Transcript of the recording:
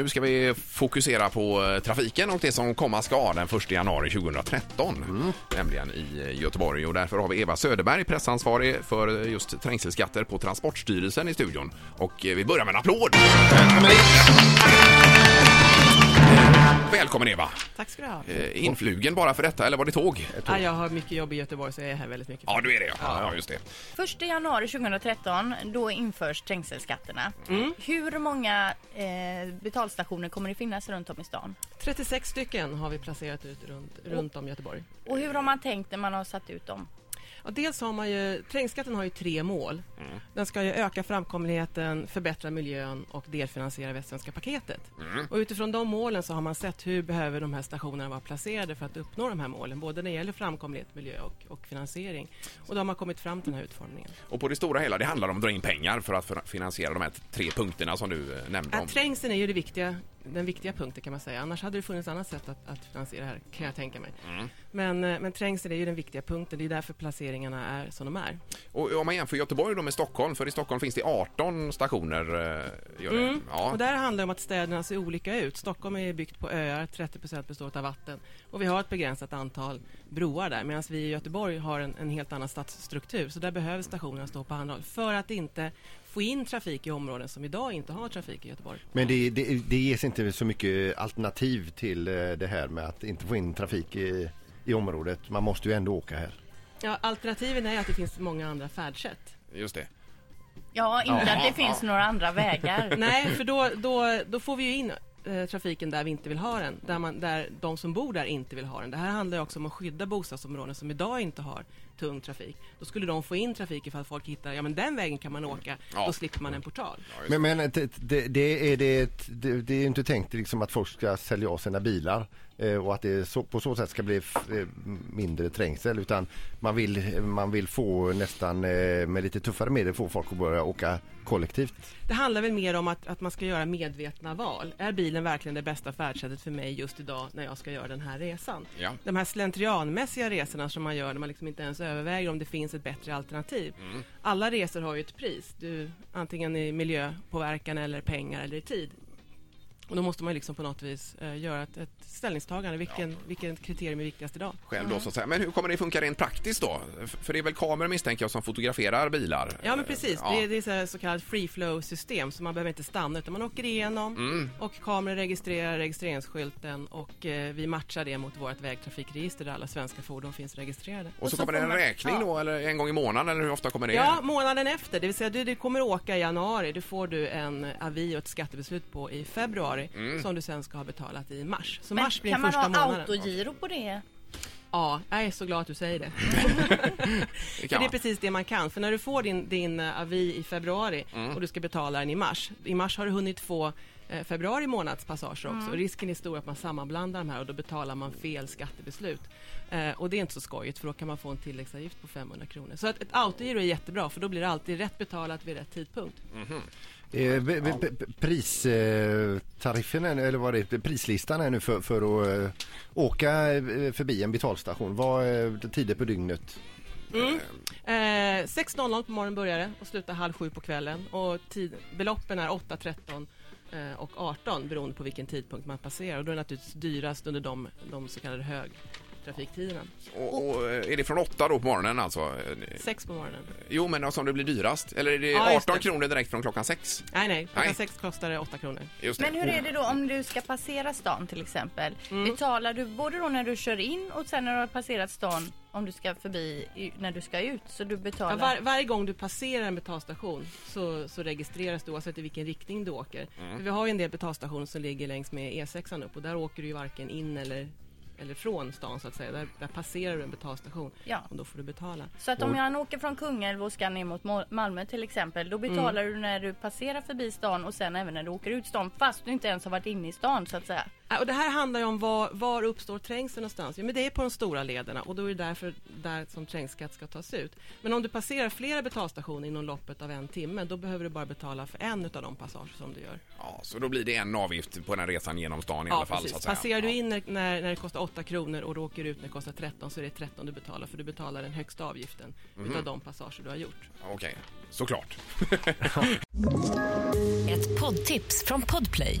Nu ska vi fokusera på eh, trafiken och det som komma ska den 1 januari 2013. Nämligen i eh, Göteborg och därför har vi Eva Söderberg, pressansvarig för eh, just trängselskatter på Transportstyrelsen i studion. Och vi börjar med en applåd! Välkommen Välkommen Eva! Tack ska du ha. Eh, Influgen bara för detta eller var det tåg? Ja, jag har mycket jobb i Göteborg så jag är här väldigt mycket. Ja, du är det ja. Ja, just det. 1 januari 2013, då införs trängselskatterna. Mm. Hur många eh, betalstationer kommer det finnas runt om i stan? 36 stycken har vi placerat ut runt, runt om Göteborg. Och hur har man tänkt när man har satt ut dem? Och dels har man ju, trängskatten har ju tre mål. Den ska ju öka framkomligheten, förbättra miljön och delfinansiera Västsvenska paketet. Och utifrån de målen så har man sett hur behöver de här stationerna vara placerade för att uppnå de här målen, både när det gäller framkomlighet, miljö och, och finansiering. Och då har man kommit fram till den här utformningen. Och på det stora hela, det handlar om att dra in pengar för att finansiera de här tre punkterna som du eh, nämnde om. Trängseln är ju det viktiga, den viktiga punkten kan man säga. Annars hade det funnits annat sätt att, att finansiera det här, kan jag tänka mig. Men, eh, men trängseln är ju den viktiga punkten. Det är därför placeringarna är som de är. Och om man jämför Göteborg då med Stockholm, för i Stockholm finns det 18 stationer. eh, Gör det. Mm. Ja. Och där handlar det om att städerna ser olika ut. Stockholm är byggt på öar, 30% består av vatten. Och vi har ett begränsat antal broar där. Medan vi i Göteborg har en, en helt annan stadsstruktur. Så där behöver stationerna stå på andra håll. För att inte få in trafik i områden som idag inte har trafik i Göteborg. Men det, det, det ges inte så mycket alternativ till eh, det här med att inte få in trafik i, i området. Man måste ju ändå åka här. Ja, alternativen är att det finns många andra färdsätt. Just det. Ja, inte Ja, att det ja. finns några andra vägar. Nej, för då, då, då får vi ju in eh, trafiken där vi inte vill ha den. Där, man, där de som bor där inte vill ha den. Det här handlar ju också om att skydda bostadsområden som idag inte har tung trafik. Då skulle de få in trafik ifall folk hittar, ja men den vägen kan man åka. Ja. Då slipper man en portal. Men, men det, det, det, är det, det, det är ju inte tänkt liksom att folk ska sälja av sina bilar och att det så, på så sätt ska bli f- eh, mindre trängsel utan man vill, man vill få nästan eh, med lite tuffare medel få folk att börja åka kollektivt. Det handlar väl mer om att, att man ska göra medvetna val. Är bilen verkligen det bästa färdsättet för mig just idag när jag ska göra den här resan? Ja. De här slentrianmässiga resorna som man gör där man liksom inte ens överväger om det finns ett bättre alternativ. Alla resor har ju ett pris. Du, antingen i miljöpåverkan eller pengar eller i tid. Och då måste man liksom på något vis eh, göra ett, ett ställningstagande. Vilken, vilken kriterium är viktigast idag? Själv då så att säga. Men hur kommer det funka rent praktiskt då? För det är väl kameror misstänker jag som fotograferar bilar? Ja men precis, Ja. det är, det är så, kallat free flow system så man behöver inte stanna utan man åker igenom Mm. och kameror registrerar registreringsskylten och eh, vi matchar det mot vårt vägtrafikregister där alla svenska fordon finns registrerade. Och så, Och så kommer det en man- räkning ja. då eller en gång i månaden eller hur ofta kommer det? Ja, månaden efter, det vill säga du, du kommer åka i januari, då får du en avi och ett skattebeslut på i februari som du sen ska ha betalat i mars. Så Men mars blir kan den man första ha månaden. autogiro på det? Ja, jag är så glad att du säger det. det För kan det är man. precis det man kan. För när du får din, din eh, avi i februari Mm. och du ska betala den i mars. I mars har du hunnit få eh, februari månads passager också. Risken är stor att man sammanblandar de här och då betalar man fel skattebeslut. Eh, och det är inte så skojigt för då kan man få en tilläggsavgift på 500 kronor. Så att ett autogiro är jättebra för då blir det alltid rätt betalat vid rätt tidpunkt. Eh, Pristariffen, är- eller vad det är, prislistan är nu för, för att eh, åka eh, förbi en betalstation. Vad är tider på dygnet? Eh, 6.00 på morgonen börjar det och slutar halv sju på kvällen. Och tid, beloppen är 8, 13 eh, och 18 beroende på vilken tidpunkt man passerar. Och då är det naturligtvis dyrast under de, de så kallade högtrafiktiderna. Och, och eh, är det från åtta då på morgonen alltså? Eh, 6 på morgonen. Jo men alltså om det blir dyrast? Eller är det Ja, just 18 det. kronor direkt från klockan sex? Nej, nej. Klockan Nej. 6 kostar det 8 kronor. Just det. Men hur är det då om du ska passera stan till exempel? Mm. Betalar du både då när du kör in och sen när du har passerat stan om du ska förbi när du ska ut? Så du Ja, betalar... var, varje gång du passerar en betalstation så, så registreras du oavsett i vilken riktning du åker. För vi har ju en del betalstationer som ligger längs med E6 upp och där åker du ju varken in eller, eller från stan så att säga. Där, där passerar du en betalstation Ja. och då får du betala. Så att om jag åker från Kungälv och ska ner mot Mo- Malmö till exempel, då betalar Mm. du när du passerar förbi stan och sen även när du åker ut stan fast du inte ens har varit inne i stan så att säga. Ja, Och det här handlar ju om var, var uppstår trängsel någonstans? Ja, men det är på de stora lederna och då är det därför där som trängskatt ska tas ut. Men om du passerar flera betalstationer inom loppet av en timme, då behöver du bara betala för en av de passager som du gör. Ja, så då blir det en avgift på den resan genom stan i alla fall. Så att säga. Passerar du Ja. in när, när, när det kostar 8 kronor och du åker ut när det kostar 13 så är det 13 du betalar för du betalar den högsta avgiften Mhm. utav de passager du har gjort. Okej, såklart. Ett poddtips från Podplay.